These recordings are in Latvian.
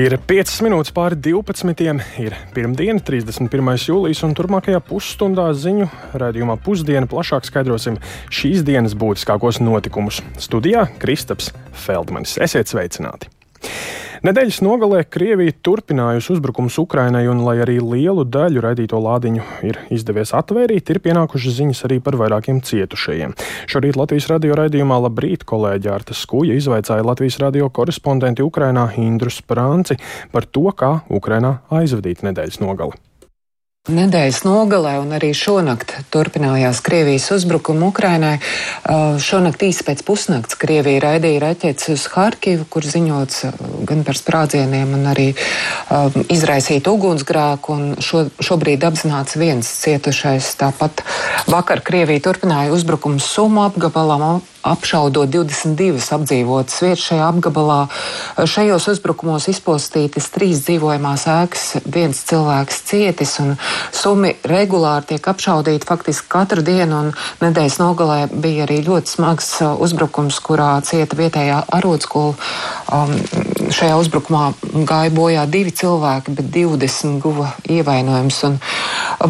Ir 5 minūtes pāri 12. ir pirmdiena, 31. jūlijas, un turpmākajā pusstundā ziņu raidījumā pusdiena plašāk skaidrosim šīs dienas būtiskākos notikumus. Studijā Kristaps Feldmanis. Esiet sveicināti! Nedēļas nogalē Krievija turpinājusi uzbrukums Ukrainai, un, lai arī lielu daļu raidīto lādiņu ir izdevies atvērīt, ir pienākušas ziņas arī par vairākiem cietušajiem. Šorīt Latvijas radio raidījumā Labrīt kolēģi Arta Skuja izvaicāja Latvijas radio korespondenti Ukrainā Indru Sprānci par to, kā Ukrainā aizvadīt nedēļas nogali. Nedēļas nogalē un arī šonakt turpinājās Krievijas uzbrukuma Ukrainai. Uh, šonakt īsi pēc pusnakts Krievija raidīja raķetes uz Harkivu, kur ziņots uh, gan par sprādzieniem, gan arī um, izraisīt ugunsgrēku. Šo, šobrīd apzināts viens cietušais. Tāpat vakar Krievija turpināja uzbrukumu Sumu apgabalam apšaudot 22 apdzīvotas vietas šajā apgabalā. Šajos uzbrukumos izpostītas trīs dzīvojamās ēkas, viens cilvēks cietis, un sumi regulāri tiek apšaudīti faktiski katru dienu. Nedēļas nogalē bija arī ļoti smags uh, uzbrukums, kurā cieta vietējā arotskola. Um, šajā uzbrukumā gāja bojā divi cilvēki, bet 20 guva ievainojums. Un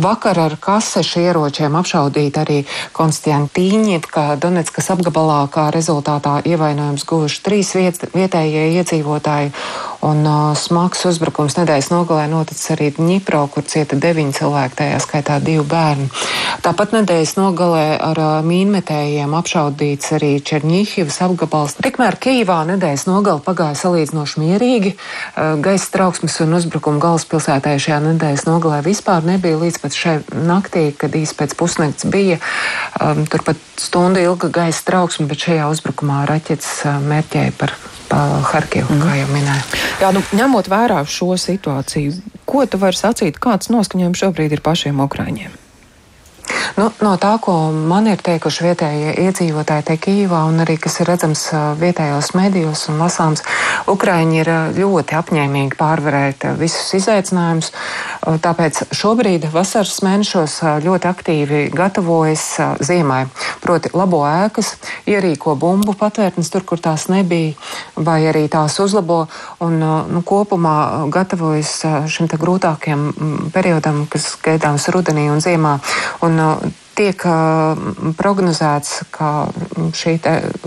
vakar ar kasešu ieročiem apšaudīt arī Konstantīņievka Donetskas apgabalā apgabalā, kā rezultātā ievainojums guvuši trīs viet, vietējie iedzīvotāji. Un uh, smags uzbrukums nedēļas nogalē noticis arī Dņipro, kur cieta deviņi cilvēki, tajā skaitā divi bērni. Tāpat nedēļas nogalē ar uh, mīnmetējiem apšaudīts arī Černīhivas apgabals. Tikmēr Kīvā nedēļas nogala pagāja salīdzinoši mierīgi. Uh, gaisa trauksmes un uzbrukumu galvaspilsētā šajā nedēļas nogalē vispār nebija līdz pat šai naktī, kad īsi pēc pusnakts bija. Um, turpat stundu ilga gaisa trauksme, bet šajā uzbrukumā raķetes uh, mērķēja par Harkivu, mm. kā jau minēju. Jā, nu, ņemot vērā šo situāciju, ko tu vari sacīt, kāds noskaņojums šobrīd ir pašiem Ukraiņiem? Nu, no tā, ko man ir teikuši vietējie iedzīvotāji te Kīvā un arī kas ir redzams vietējos medijos un lasāms, Ukraiņi ir ļoti apņēmīgi pārvarēt visus izaicinājumus. Tāpēc šobrīd vasaras mēnešos ļoti aktīvi gatavojas ziemai. Proti labo ēkas, ierīko bumbu patvērtnes tur, kur tās nebija, vai arī tās uzlabo un nu, kopumā gatavojas šim te grūtākiem periodam, kas gaidāms rudenī un ziemā. Un no tiek prognozēts, ka šī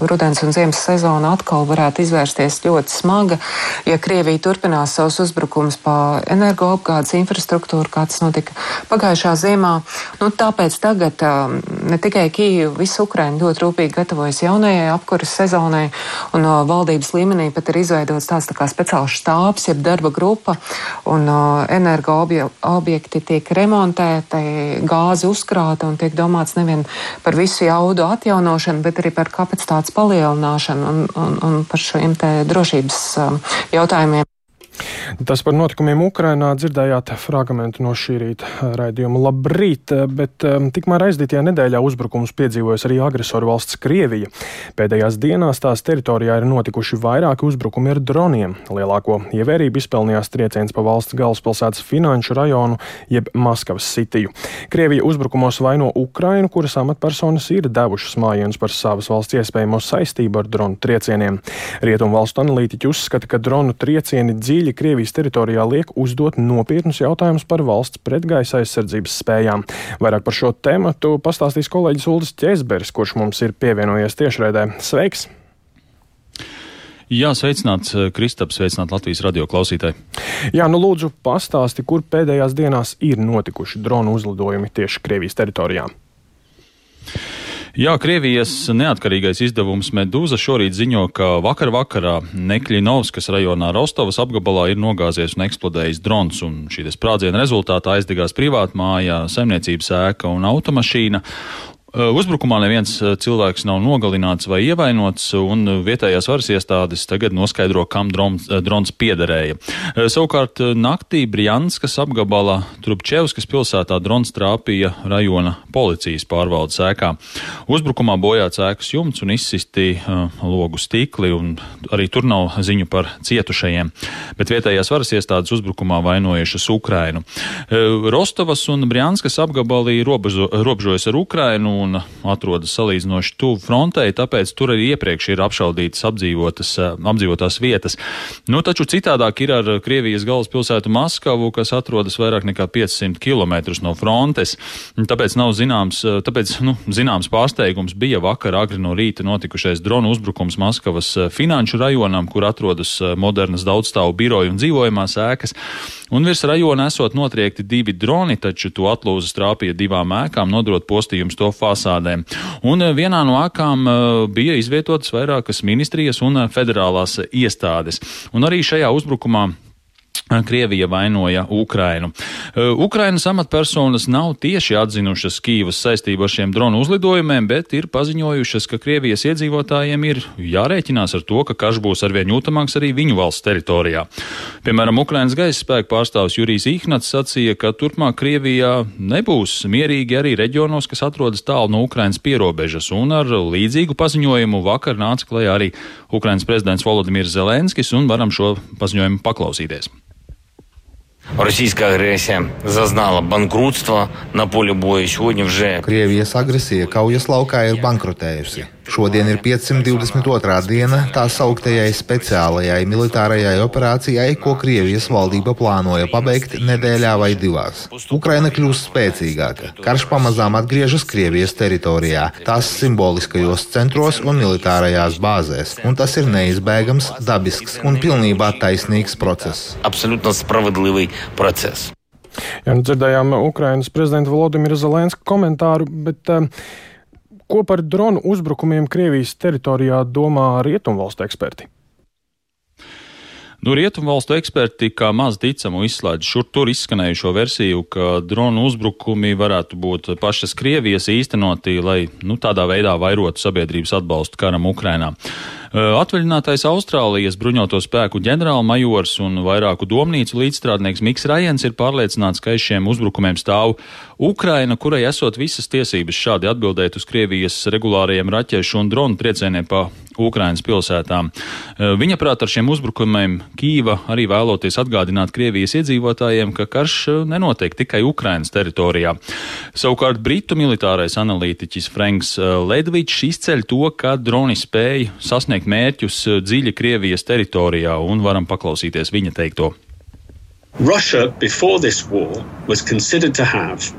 rudens un ziemas sezona atkal varētu izvērsties ļoti smaga, ja Krievija turpinās savus uzbrukumus pa energoapgādes infrastruktūru, kā tas notika pagājušā ziemā. Nu, tāpēc tagad ne tikai Kīva, visa Ukraina ļoti rūpīgi gatavojas jaunajai apkuras sezonai, un valdības līmenī pat ir izveidots tāds tā kā speciāls štābs, jeb darba grupa, un energoobjekti tiek remontēti, gāzi uzkrāta un tiek domāts nevien par visu jaudu atjaunošanu, bet arī par kapacitātes palielināšanu un, un, un par šiem drošības um, jautājumiem. Tas par notikumiem Ukrainā dzirdējāt fragmentu no šī rīta raidījuma. Labrīt, bet um, tikmēr aizdītajā nedēļā uzbrukums piedzīvojas arī agresoru valsts Krievija. Pēdējās dienās tās teritorijā ir notikuši vairāki uzbrukumi ar droniem. Lielāko ievērību izpelnījās trieciens pa valsts galvaspilsētas finanšu rajonu, jeb Maskavas sitiju. Krievija uzbrukumos vaino Ukrainu, kuras amatpersonas ir devušas mājienus par savas valsts iespējamo saistību ar dronu triecieniem. Rietumu valstu analītiķi uzskata, ka dronu triecieni dziļi dziļi Krievijas teritorijā liek uzdot nopietnus jautājumus par valsts pretgaisa aizsardzības spējām. Vairāk par šo tēmu pastāstīs kolēģis Uldis Česberis, kurš mums ir pievienojies tiešraidē. Sveiks! Jā, sveicināts Kristaps, sveicināt Latvijas radio klausītāji. Jā, nu lūdzu pastāsti, kur pēdējās dienās ir notikuši dronu uzlidojumi tieši Krievijas teritorijā. Jā, Krievijas neatkarīgais izdevums Medūza šorīt ziņo, ka vakar vakarā Nekļinovskas rajonā Rostovas apgabalā ir nogāzies un eksplodējis drons, un šī sprādziena rezultātā aizdegās privātmājā, saimniecības ēka un automašīna. Uzbrukumā neviens cilvēks nav nogalināts vai ievainots, un vietējās varas iestādes tagad noskaidro, kam drons, drons piederēja. Savukārt naktī Brjanskas apgabala Trupčevskas pilsētā drons trāpīja rajona policijas pārvaldes ēkā. Uzbrukumā bojāts ēkas jumts un izsisti uh, logu stikli, un arī tur nav ziņu par cietušajiem. Bet vietējās varas iestādes uzbrukumā vainojušas Ukrainu. Uh, Rostovas un Brjanskas apgabalī robežojas ar Ukrainu un atrodas salīdzinoši tuvu frontei, tāpēc tur arī iepriekš ir apšaudītas apdzīvotas, apdzīvotās vietas. Nu, taču citādāk ir ar Krievijas galvaspilsētu Maskavu, kas atrodas vairāk nekā 500 km no frontes. Tāpēc nav zināms, tāpēc, nu, zināms pārsteigums bija vakar agri no rīta notikušais dronu uzbrukums Maskavas finanšu rajonam, kur atrodas modernas daudzstāvu biroju un dzīvojamās ēkas. Un virs rajona esot notriekti divi droni, taču to atlūzas trāpīja divām ēkām, nodrot postījums to fasādēm. Un eh, vienā no ēkām eh, bija izvietotas vairākas ministrijas un eh, federālās iestādes. Un arī šajā uzbrukumā Krievija vainoja Ukrainu. Ukrainas amatpersonas nav tieši atzinušas Kīvas saistību ar šiem dronu uzlidojumiem, bet ir paziņojušas, ka Krievijas iedzīvotājiem ir jārēķinās ar to, ka karš būs arvien jūtamāks arī viņu valsts teritorijā. Piemēram, Ukrainas gaisa spēku pārstāvs Jurijs Ihnats sacīja, ka turpmāk Krievijā nebūs mierīgi arī reģionos, kas atrodas tālu no Ukrainas pierobežas, un ar līdzīgu paziņojumu vakar nāca klajā arī Ukrainas prezidents Volodimirs Zelenskis, un varam šo paziņojumu paklausīties. Російська агресія зазнала банкрутства на полі бою. Сьогодні вже Krievijas agresija kaujas laukā ir bankrotējusi. Šodien ir 522. diena tā sauktajai speciālajai militārajai operācijai, ko Krievijas valdība plānoja pabeigt nedēļā vai divās. Ukraina kļūst spēcīgāka. Karš pamazām atgriežas Krievijas teritorijā, tās simboliskajos centros un militārajās bāzēs, un tas ir neizbēgams, dabisks un pilnībā taisnīgs process. Absolūti spravedlīgs process. Jā, nu dzirdējām Ukrainas prezidenta Volodimira Zelenska komentāru, bet uh, ko par dronu uzbrukumiem Krievijas teritorijā domā rietumvalstu eksperti? Nu, Rietumvalstu eksperti kā maz ticamu izslēdz šur tur izskanējušo versiju, ka dronu uzbrukumi varētu būt pašas Krievijas īstenoti, lai nu, tādā veidā vairotu sabiedrības atbalstu karam Ukrainā. Atvaļinātais Austrālijas bruņoto spēku ģenerālmajors un vairāku domnīcu līdzstrādnieks Miks Rajens ir pārliecināts, ka aiz šiem uzbrukumiem stāv Ukraina, kurai esot visas tiesības šādi atbildēt uz Krievijas regulārajiem raķešu un dronu triecieniem pa Ukrainas pilsētām. Viņa prāt ar šiem uzbrukumiem Kīva arī vēloties atgādināt Krievijas iedzīvotājiem, ka karš nenotiek tikai Ukrainas teritorijā. Savukārt Britu militārais analītiķis Franks Ledvičs izceļ to, ka droni spēja sasniegt mērķus dziļi Krievijas teritorijā un varam paklausīties viņa teikto. Russia, before this war, was considered to have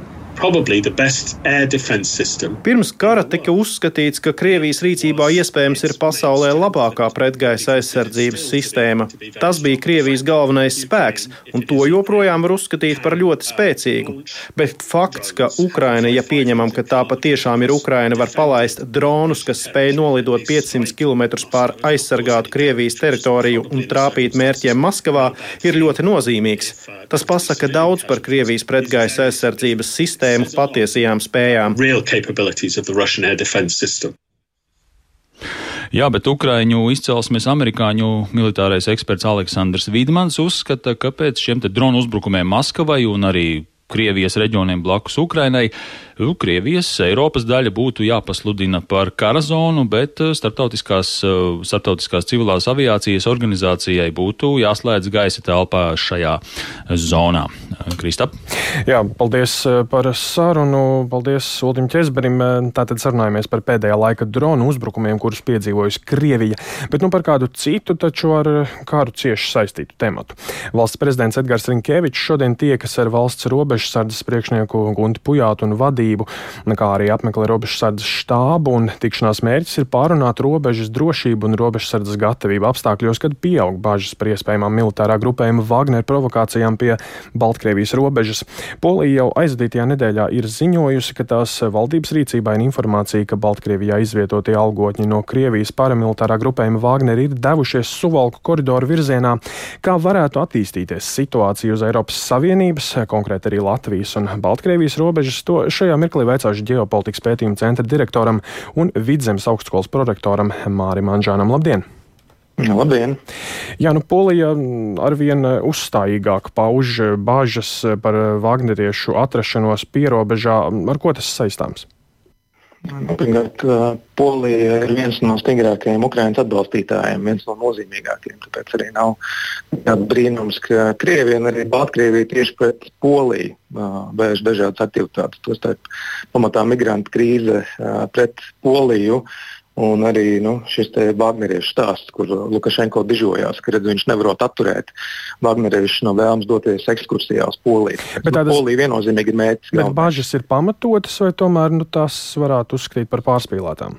Pirms kara tika uzskatīts, ka Krievijas rīcībā iespējams ir pasaulē labākā pretgaisa aizsardzības sistēma. Tas bija Krievijas galvenais spēks, un to joprojām var uzskatīt par ļoti spēcīgu. Bet fakts, ka Ukraina, ja pieņemam, ka tā patiešām ir Ukraina, var palaist dronus, kas spēj nolidot 500 km pār aizsargātu Krievijas teritoriju un trāpīt mērķiem Maskavā, ir ļoti nozīmīgs. Tas pasaka daudz par Krievijas pretgaisa aizsardzības sistēmu sistēmu patiesajām spējām. Jā, bet Ukrāņu izcelsmes amerikāņu militārais eksperts Aleksandrs Vidmans uzskata, ka pēc šiem dronu uzbrukumiem Maskavai un arī Krievijas reģioniem blakus Ukrainai Krievijas Eiropas daļa būtu jāpasludina par kara zonu, bet eh, starptautiskās, eh, starptautiskās civilās aviācijas organizācijai būtu jāslēdz gaisa telpā šajā zonā. Kristap? Jā, paldies eh, par sarunu. Paldies Uldim Česberim. Tātad sarunājamies par pēdējā laika dronu uzbrukumiem, kurus piedzīvojusi Krievija, bet nu par kādu citu, taču ar kāru cieši saistītu tematu. Valsts prezidents Edgars Rinkēvičs šodien tiekas ar valsts robežsardas priekšnieku Gunti Pujātu un vadību kā arī apmeklē robežsardzes štābu. Tikšanās mērķis ir pārunāt robežas drošību un robežsardzes gatavību apstākļos, kad pieaug bažas par iespējamām militārā grupējuma Wagner provokācijām pie Baltkrievijas robežas. Polija jau aizvadītajā nedēļā ir ziņojusi, ka tās valdības rīcībā ir informācija, ka Baltkrievijā izvietotie algotņi no Krievijas paramilitārā grupējuma Wagner ir devušies Suvalku koridoru virzienā. Kā varētu attīstīties situācija uz Eiropas Savienības, konkrēti arī Latvijas un Baltkrievijas robežas, to šajā mirklī veicāšu ģeopolitikas pētījuma centra direktoram un Vidzemes augstskolas prorektoram Mārim Anžānam. Labdien! Labdien! Jā, nu, Polija arvien uzstājīgāk pauž bažas par Vāgneriešu atrašanos pierobežā. Ar ko tas saistāms? Nu, pirmkārt, Polija ir viens no stingrākajiem Ukraiņas atbalstītājiem, viens no nozīmīgākajiem. Tāpēc arī nav brīnums, ka Krievija un arī Baltkrievija tieši pret Poliju vērš dažādas aktivitātes. Tostarp pamatā migrantu krīze pret Poliju Un arī nu, šis Wagneriešu stāsts, kur Lukašenko dižojās, ka redz, viņš nevarot atturēt Wagneriešu no vēlmes doties ekskursijā uz Poliju. Bet nu, tādas, Polija viennozīmīgi ir mērķis. Bet bažas ir pamatotas vai tomēr nu, tās varētu uzskatīt par pārspīlētām?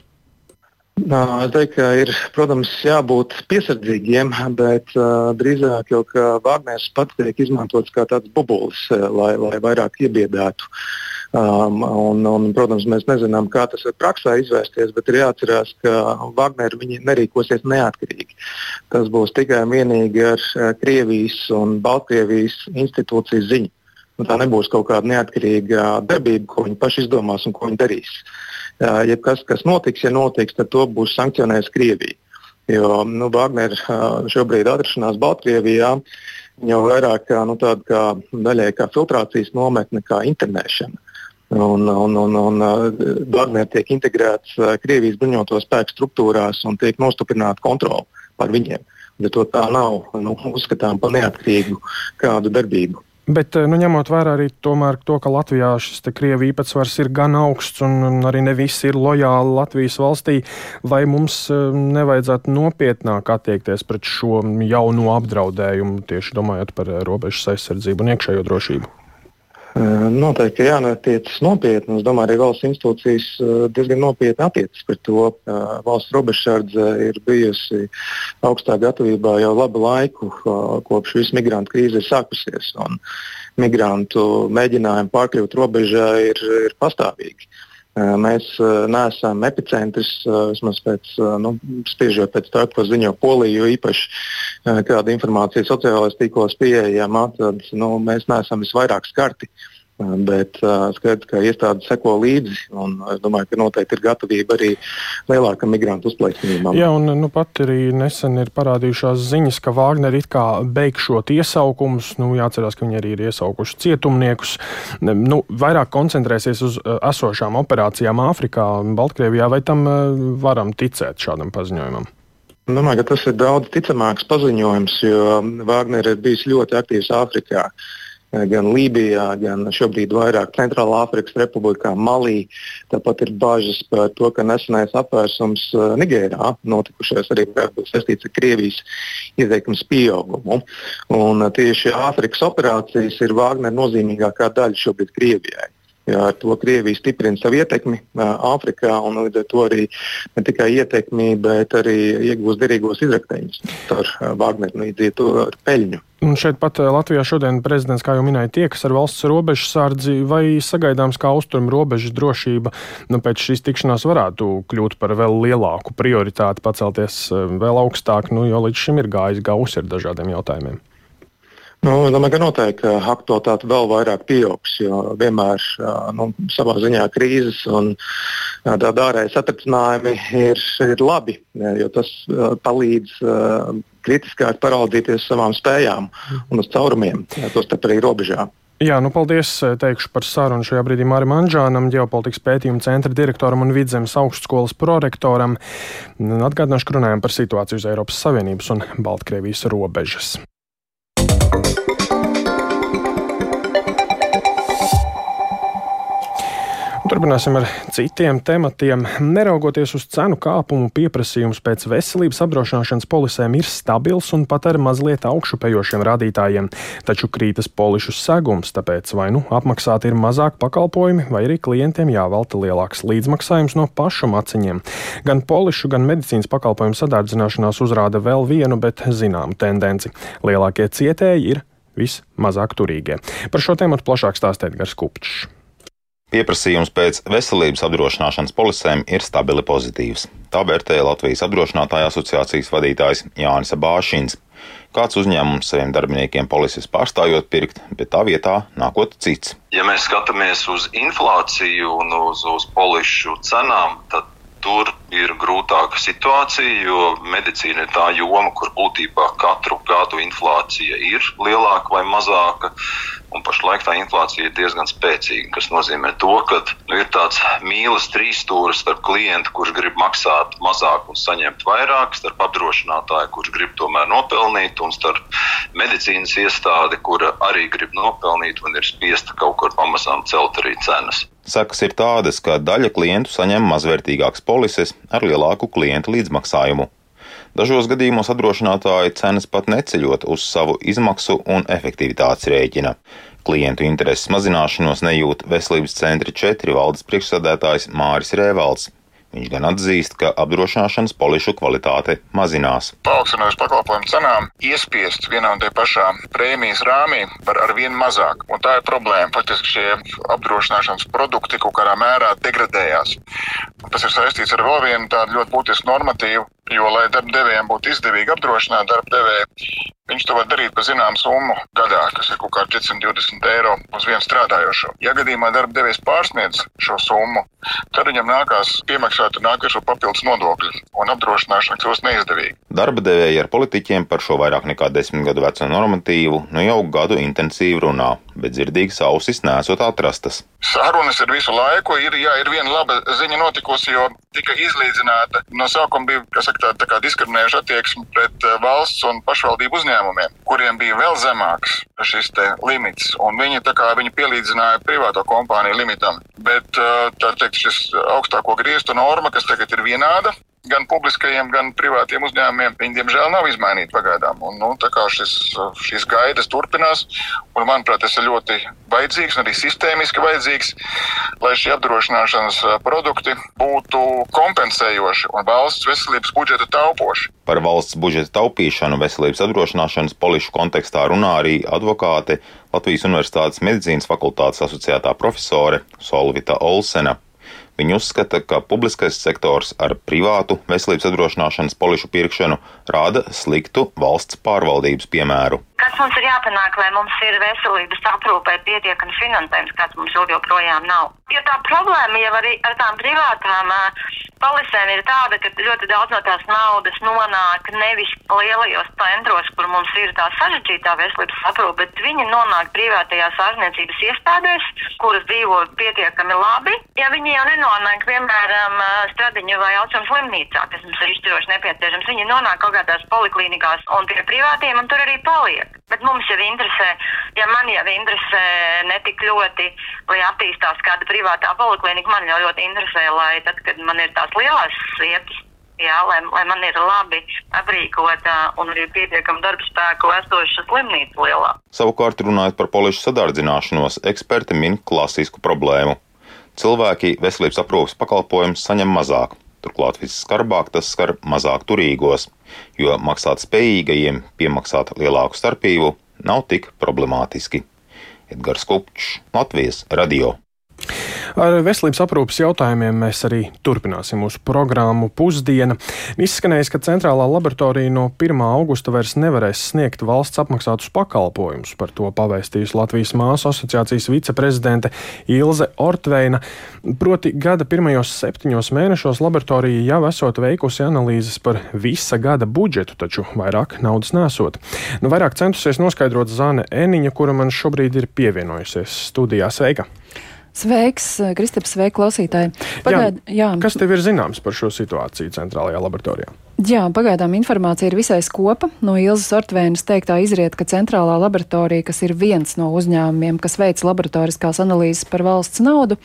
Es teiktu, ka ir, protams, jābūt piesardzīgiem, bet uh, drīzāk jau Wagners pats tiek izmantots kā tāds bubulis, lai, lai vairāk iebiedētu uh, Um, un, un, protams, mēs nezinām, kā tas var praksē izvērsties, bet ir jāatcerās, ka Wagner nerīkosies neatkarīgi. Tas būs tikai un vienīgi ar uh, Krievijas un Baltkrievijas institūcijas ziņu. Un tā nebūs kaut kāda neatkarīga darbība, ko viņi paši izdomās un ko viņi darīs. Uh, ja kas, kas notiks, ja notiks, tad to būs sankcionējis Krievija. Jo nu, Wagner uh, šobrīd atrašanās Baltkrievijā jau vairāk nu, kā daļai kā filtrācijas nometne, kā internēšana. Un, un, un, un Wagner tiek integrēts Krievijas bruņoto spēku struktūrās un tiek nostiprināta kontrole par viņiem. Bet tā nav nu, uzskatām par neatkarīgu kādu darbību. Bet, nu, ņemot vērā arī tomēr to, ka Latvijā šis krievu īpatsvars ir gan augsts un arī ne visi ir lojāli Latvijas valstī, vai mums nevajadzētu nopietnāk attiekties pret šo jauno apdraudējumu, tieši domājot par robežas aizsardzību un iekšējo drošību? Noteikti jānotiecas nopietni. Es domāju, arī valsts institūcijas diezgan nopietni attiecas pret to. Valsts robežsardze ir bijusi augstā gatavībā jau labu laiku, kopš visa migrantu krīze ir sākusies. Migrantu mēģinājumi pārkļūt robežā ir, ir pastāvīgi. Mēs neesam epicentrs, vismaz pēc, nu, spiežot pēc tā, ko ziņo Polija, jo īpaši kāda informācija sociālajos tīklos pieejama, tad nu, mēs neesam visvairāk skarti. Uh, Bet uh, skaidrs, ka iestādes seko līdzi, un es domāju, ka noteikti ir gatavība arī lielākam migrantu uzplaicinājumam. Jā, un nu, pat arī nesen ir parādījušās ziņas, ka Vāģner it kā beigšot iesaukumus, nu, jāatcerās, ka viņi arī ir iesaukuši cietumniekus, nu, vairāk koncentrēsies uz esošām operācijām Āfrikā, Baltkrievijā, vai tam varam ticēt šādam paziņojumam? Domāju, ka tas ir daudz ticamāks paziņojums, jo Vāģner ir bijis ļoti aktīvs Āfrikā. Uh, gan Lībijā, gan šobrīd vairāk Centrālā Afrikas Republikā, Malī. Tāpat ir bažas par to, ka nesenais apvērsums uh, Nigērā notikušais arī varētu būt saistīts ar Krievijas ieteikumu pieaugumu. Un uh, tieši Āfrikas operācijas ir Vāgner nozīmīgākā daļa šobrīd Krievijai. Jā, ar to Krievija stiprina savu ietekmi Āfrikā un līdz ar to arī ne tikai ietekmi, bet arī iegūst derīgos izrakteņus ar Wagneru līdzīgu to peļņu. Un šeit pat Latvijā šodien prezidents, kā jau minēja, tiekas ar valsts robežu sārdzi, vai sagaidāms, ka austrumu robežas drošība nu, pēc šīs tikšanās varētu kļūt par vēl lielāku prioritāti, pacelties vēl augstāk, nu, jo līdz šim ir gājis gausi ar dažādiem jautājumiem. Nu, domāju, ka noteikti aktualitāte vēl vairāk pieaugs, jo vienmēr nu, savā ziņā krīzes un tāda ārēja satricinājumi ir, ir labi, jo tas palīdz kritiskāk paraudzīties savām spējām un uz caurumiem, tostarp arī robežā. Jā, nu paldies teikšu par sarunu šajā brīdī Mārim Anģānam, ģeopolitikas pētījuma centra direktoram un vidzemes augstskolas prorektoram. Atgādināšu, ka runājam par situāciju uz Eiropas Savienības un Baltkrievijas robežas. Turpināsim ar citiem tematiem. Neraugoties uz cenu kāpumu, pieprasījums pēc veselības apdrošināšanas polisēm ir stabils un pat ar mazliet augšupejošiem rādītājiem. Taču krītas polišu segums, tāpēc vai nu apmaksāti ir mazāk pakalpojumi, vai arī klientiem jāvelta lielāks līdzmaksājums no pašu maciņiem. Gan polišu, gan medicīnas pakalpojumu sadārdzināšanās uzrāda vēl vienu, bet zināmu tendenci. Lielākie cietēji ir vismazāk turīgie. Par šo tēmu plašāk stāstīt Gars Kupčs. Pieprasījums pēc veselības apdrošināšanas polisēm ir stabili pozitīvs. Tā vērtēja Latvijas apdrošinātāja asociācijas vadītājs Jānis Bāšins. Kāds uzņēmums saviem darbiniekiem polises pārstājot pirkt, bet tā vietā nākot cits. Ja mēs skatāmies uz inflāciju un uz, uz polišu cenām, tad tur ir grūtāka situācija, jo medicīna ir tā joma, kur būtībā katru gadu inflācija ir lielāka vai mazāka. Un pašlaik tā inflācija ir diezgan spēcīga, kas nozīmē to, ka nu, ir tāds mīlas trīsstūris starp klientu, kurš grib maksāt mazāk un saņemt vairāk, starp apdrošinātāju, kurš grib tomēr nopelnīt, un starp medicīnas iestādi, kura arī grib nopelnīt un ir spiesta kaut kur pamazām celt arī cenas. Sakas ir tādas, ka daļa klientu saņem mazvērtīgākas polises ar lielāku klientu līdzmaksājumu. Dažos gadījumos apdrošinātāji cenas pat neceļot uz savu izmaksu un efektivitātes rēķina. Klientu intereses mazināšanos nejūt Veselības centra 4 valdes priekšsādētājs Māris Rēvalds. Viņš gan atzīst, ka apdrošināšanas polišu kvalitāte mazinās. Paaugstinājuši pakalpojumu cenām, iespiest vienā un tie pašā prēmijas rāmī var ar vien mazāk. Un tā ir problēma. Faktiski šie apdrošināšanas produkti kaut kādā mērā degradējās. Un tas ir saistīts ar vēl vienu tādu ļoti būtisku normatīvu, jo, lai darbdevējiem būtu izdevīgi apdrošināt darbdevēju, Viņš to var darīt par zināmu summu gadā, kas ir kaut kā 420 eiro uz vienu strādājošo. Ja gadījumā darba devējs pārsniedz šo summu, tad viņam nākās piemaksāt nākošo papildus nodokļu, un apdrošināšana kļūst neizdevīga. Darba devēji ar politiķiem par šo vairāk nekā desmit gadu veco normatīvu nu jau gadu intensīvi runā, bet dzirdīgas ausis nesot atrastas. Sarunas ir visu laiku. Ir, jā, ir viena laba ziņa notikusi, jo tika izlīdzināta. No sākuma bija saka, tā, tā kā diskriminējoša attieksme pret uh, valsts un pašvaldību uzņēmumiem, kuriem bija vēl zemāks šis limits. Viņi, kā, viņi pielīdzināja privāto kompāniju limitam. Bet uh, teikt, šis augstāko griestu norma, kas tagad ir vienāda, gan publiskajiem, gan privātiem uzņēmumiem, viņi diemžēl nav izmainīti pagaidām. Un, nu, šis, šīs gaidas turpinās, un manuprāt, tas ir ļoti vajadzīgs arī sistēmiski vajadzīgs, lai šie apdrošināšanas produkti būtu kompensējoši un valsts veselības budžeta taupoši. Par valsts budžeta taupīšanu veselības apdrošināšanas polišu kontekstā runā arī advokāte Latvijas Universitātes medicīnas fakultātes asociētā profesore Solvita Olsena. Viņi uzskata, ka publiskais sektors ar privātu veselības apdrošināšanas polišu pirkšanu rāda sliktu valsts pārvaldības piemēru. Kas mums ir jāpanāk, lai mums ir veselības aprūpē pietiekami finansējums, kāds mums joprojām nav? Jo tā problēma jau arī ar tām privātām polisēm ir tāda, ka ļoti daudz no tās naudas nonāk nevis lielajos centros, kur mums ir tā sarežģītā veselības aprūpe, bet viņi nonāk privātajās ārstniecības iestādēs, kuras dzīvo pietiekami labi. Ja viņi jau nenonāk, piemēram, Stradiņu vai Austrums slimnīcā, kas mums ir izšķiroši nepieciešams, viņi nonāk kaut kādās poliklinikās un pie privātiem un tur arī paliek. Bet mums jau interesē, ja man jau interesē netik ļoti, lai attīstās kāda privātā poliklinika, man jau ļoti interesē, lai tad, kad man ir tās lielās vietas, jā, lai, lai man ir labi aprīkota un arī pietiekama darba spēku esoša slimnīca lielā. Savukārt, runājot par polišu sadardzināšanos, eksperti min klasisku problēmu. Cilvēki veselības aprūpas pakalpojumus saņem mazāk. Turklāt visskarbāk tas skar mazāk turīgos, jo maksāt spējīgajiem piemaksāt lielāku starpību nav tik problemātiski. Edgars Kupčs, Latvijas radio. Ar veselības aprūpas jautājumiem mēs arī turpināsim mūsu programmu pusdiena. Izskanējis, ka centrālā laboratorija no 1. augusta vairs nevarēs sniegt valsts apmaksātus pakalpojumus. Par to pavēstījusi Latvijas māsu asociācijas viceprezidente Ilze Ortveina. Proti, gada pirmajos septiņos mēnešos laboratorija jau esot veikusi analīzes par visa gada budžetu, taču vairāk naudas nesot. Nu, vairāk centusies noskaidrot Zāne Eniņa, kura man šobrīd ir pievienojusies studijā. Sveika! Sveiks, Kristaps, sveiki, klausītāji. Pagaid, jā, jā. Kas tev ir zināms par šo situāciju centrālajā laboratorijā? Jā, pagaidām informācija ir visai skopa. No Ilzas Ortvēnas teiktā izriet, ka centrālā laboratorija, kas ir viens no uzņēmumiem, kas veic laboratoriskās analīzes par valsts naudu,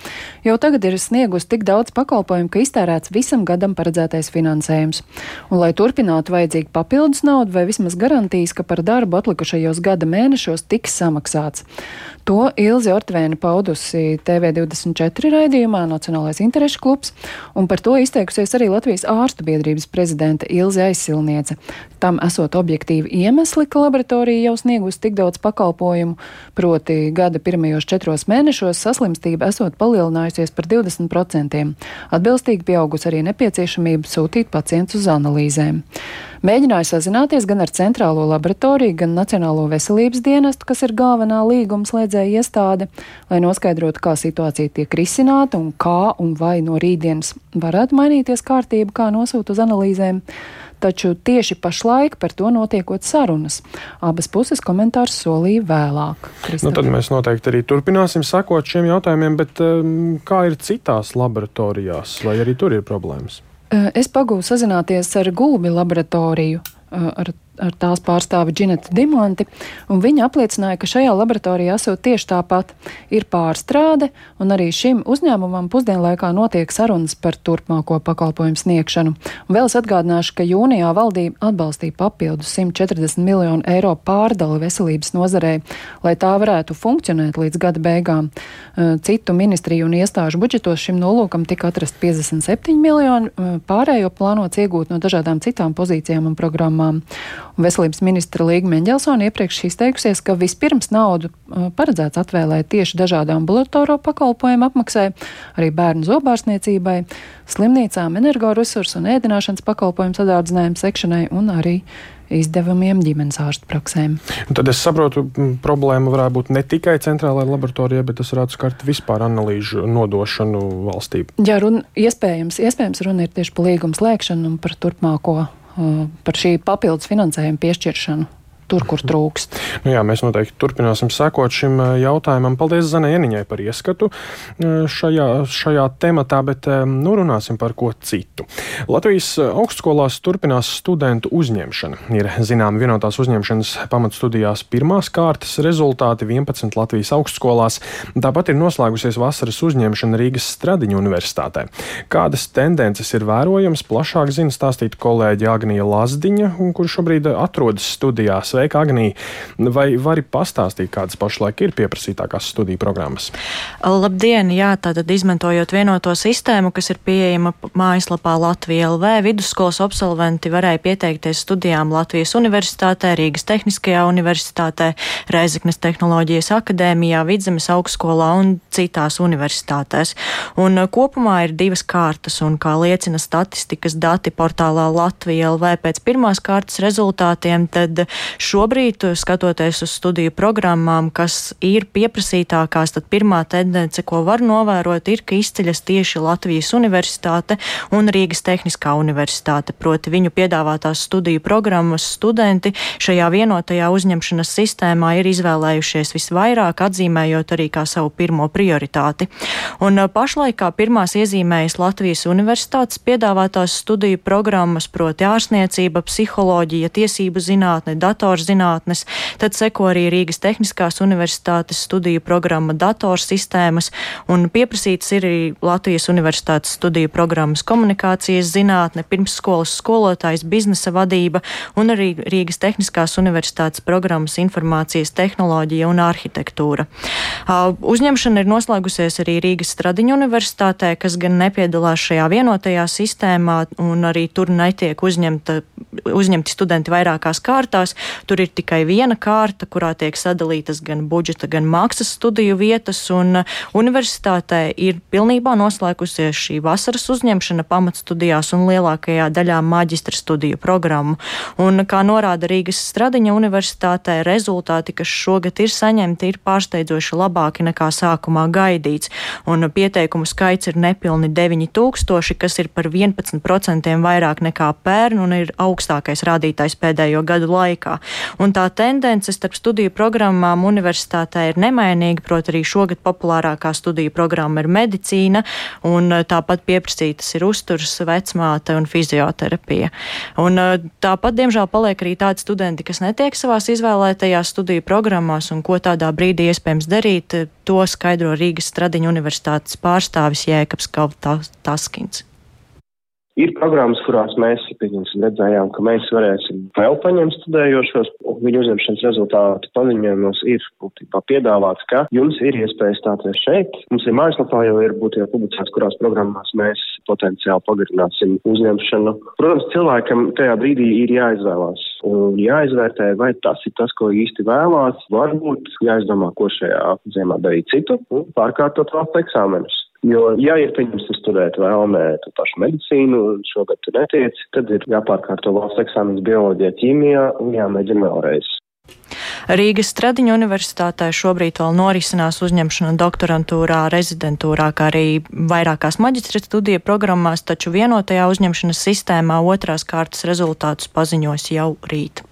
jau tagad ir sniegusi tik daudz pakalpojumu, ka iztērēts visam gadam paredzētais finansējums. Un, lai turpinātu, vajadzīga papildus nauda vai vismaz garantijas, ka par darbu atlikušajos gada mēnešos tiks samaksāts. To Ilzi Ortvēna paudusi TV24 raidījumā Nacionālais interešu klubs, un par to izteikusies arī Latvijas ārstu biedrības prezidenta Ilzi Aizsilniece. Tam esot objektīvi iemesli, ka laboratorija jau sniegus tik daudz pakalpojumu, proti gada pirmajos četros mēnešos saslimstība esot palielinājusies par 20%. Atbilstīgi pieaugus arī nepieciešamība sūtīt pacientus uz analīzēm. Mēģināju sazināties gan ar Centrālo laboratoriju, gan Nacionālo veselības dienestu, kas ir galvenā līgumslēdzēja iestāde, lai noskaidrotu, kā situācija tiek risināta un kā un vai no rītdienas varētu mainīties kārtība, kā nosūt uz analīzēm. Taču tieši pašlaik par to notiekot sarunas. Abas puses komentārus solīja vēlāk. Kristof. Nu, tad mēs noteikti arī turpināsim sekot šiem jautājumiem, bet um, kā ir citās laboratorijās, vai arī tur ir problēmas? Es pagūstu sazināties ar Gulbi laboratoriju, ar ar tās pārstāvi Džinetu Dimanti, un viņa apliecināja, ka šajā laboratorijā esot tieši tāpat ir pārstrāde, un arī šim uzņēmumam pusdienlaikā notiek sarunas par turpmāko pakalpojumu sniegšanu. Un vēl es atgādināšu, ka jūnijā valdība atbalstīja papildus 140 miljonu eiro pārdali veselības nozarei, lai tā varētu funkcionēt līdz gada beigām. Citu ministriju un iestāžu budžetos šim nolūkam tika atrast 57 miljoni, pārējo plānots iegūt no dažādām citām pozīcijām un programmām. Un veselības ministra Līga Meņģelsona iepriekš izteikusies, ka vispirms naudu uh, paredzēts atvēlēt tieši dažādu ambulatoro pakalpojumu apmaksai, arī bērnu zobārstniecībai, slimnīcām, energoresursu un ēdināšanas pakalpojumu sadārdzinājumu sekšanai un arī izdevumiem ģimenes ārstu praksēm. Un tad es saprotu, problēma varētu būt ne tikai centrālajā laboratorijā, bet tas varētu skart vispār analīžu nodošanu valstī. Jā, runa iespējams, iespējams runa ir tieši par līgumu slēgšanu un par turpmāko par šī papildus finansējuma piešķiršanu tur, kur trūkst. Nu jā, mēs noteikti turpināsim sekot šim uh, jautājumam. Paldies Zanai Eniņai par ieskatu uh, šajā, šajā tematā, bet um, nu runāsim par ko citu. Latvijas augstskolās turpinās studentu uzņemšana. Ir zinām vienotās uzņemšanas pamatstudijās pirmās kārtas rezultāti 11 Latvijas augstskolās. Tāpat ir noslēgusies vasaras uzņemšana Rīgas Stradiņu universitātē. Kādas tendences ir vērojamas, plašāk zina stāstīt kolēģi Agnija Lazdiņa, kur šobrīd atrodas studijā. Sveika, Agnija! Vai vari pastāstīt, kādas pašlaik ir pieprasītākās studiju programmas? Labdien! Jā, tātad izmantojot vienoto sistēmu, kas ir pieejama mājaslapā Latvija LV, vidusskolas absolventi varēja pieteikties studijām Latvijas Universitātē, Rīgas Tehniskajā universitātē, Reizeknes Tehnoloģijas akadēmijā, Vidzemes augstskolā un citās universitātēs. Un kopumā ir divas kārtas, un kā liecina statistikas dati portālā Latvija LV pēc pirmās kārtas rezultātiem, tad šobrīd, skatoties uz studiju programmām, kas ir pieprasītākās, tad pirmā tendence, ko var novērot, ir, ka izceļas tieši Latvijas Universitāte un Rīgas Tehniskā Universitāte. Proti viņu piedāvātās studiju programmas studenti šajā vienotajā uzņemšanas sistēmā ir izvēlējušies visvairāk, atzīmējot arī kā savu pirmo prioritāti. Un pašlaik kā pirmās iezīmējas Latvijas Universitātes piedāvātās studiju programmas, proti ārstniecība, psiholoģija, tiesību zinātne, datorzinātnes, tad seko arī Rīgas Tehniskās Universitātes studiju programma datorsistēmas un pieprasīts ir arī Latvijas Universitātes studiju programmas komunikācijas zinātne, pirmsskolas skolotājs, biznesa vadība un arī Rīgas Tehniskās Universitātes programmas informācijas tehnoloģija un arhitektūra. Uzņemšana ir noslēgusies arī Rīgas Stradiņu universitātē, kas gan nepiedalās šajā vienotajā sistēmā un arī tur netiek uzņemta, uzņemti studenti vairākās kārtās. Tur ir tikai viena kārta, kurā tiek sadalītas gan budžeta, gan maksas studiju vietas, un uh, universitātē ir pilnībā noslēgusies šī vasaras uzņemšana pamatstudijās un lielākajā daļā maģistra studiju programmu. Un, kā norāda Rīgas Stradiņa universitātē, rezultāti, kas šogad ir saņemti, ir pārsteidzoši labāki nekā sākumā gaidīts, un pieteikumu skaits ir nepilni 9000, kas ir par 11% vairāk nekā pērn un ir augstākais rādītājs pēdējo gadu laikā laikā. Un tā tendence starp studiju programmām universitātē ir nemainīga, proti arī šogad populārākā studiju programma ir medicīna, un eh, tāpat pieprasītas ir uzturs, vecmāte un fizioterapija. Un eh, tāpat, diemžēl, paliek arī tādi studenti, kas netiek savās izvēlētajās studiju programmās, un ko tādā brīdī iespējams darīt, to skaidro Rīgas Stradiņu universitātes pārstāvis Jēkabs Kaltaskins. Ir programmas, kurās mēs redzējām, ka mēs varēsim vēl paņemt studējošos. Viņu uzņemšanas rezultātu paziņojumos ir būtībā piedāvāts, ka jums ir iespēja stāties šeit. Mums ir mājaslapā jau ir būtībā publicēts, kurās programmās mēs potenciāli pagarināsim uzņemšanu. Protams, cilvēkam tajā brīdī ir jāizvēlās un jāizvērtē, vai tas ir tas, ko īsti vēlās. Varbūt jāizdomā, ko šajā ziemā darīt citu un pārkārtot valsts eksāmenus. Jo, ja ir pieņemts studēt vēlmē tu pašu medicīnu, šogad tu netiec, tad ir jāpārkārto valsts eksāmenis bioloģijā, ķīmijā un jāmēģina vēlreiz. Rīgas Stradiņa universitātē šobrīd vēl norisinās uzņemšana doktorantūrā, rezidentūrā, kā arī vairākās maģistra studiju programmās, taču vienotajā uzņemšanas sistēmā otrās kārtas rezultātus paziņos jau rīt.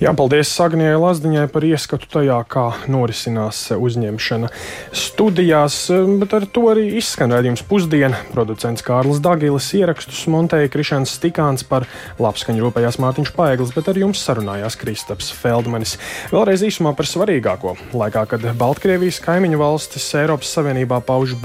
Jā, paldies Sagnijai Lazdiņai par ieskatu tajā, kā norisinās uzņemšana studijās, bet ar to arī izskan redzījums pusdiena. Producents Kārlis Dagilis ierakstus montēja Krišāns Stikāns par labskaņu rūpējās Mārtiņš Paeglis, bet ar jums sarunājās Kristaps Feldmanis. Vēlreiz īsumā par svarīgāko. Laikā, kad Baltkrievijas kaimiņu valstis Eiropas Savienībā pauž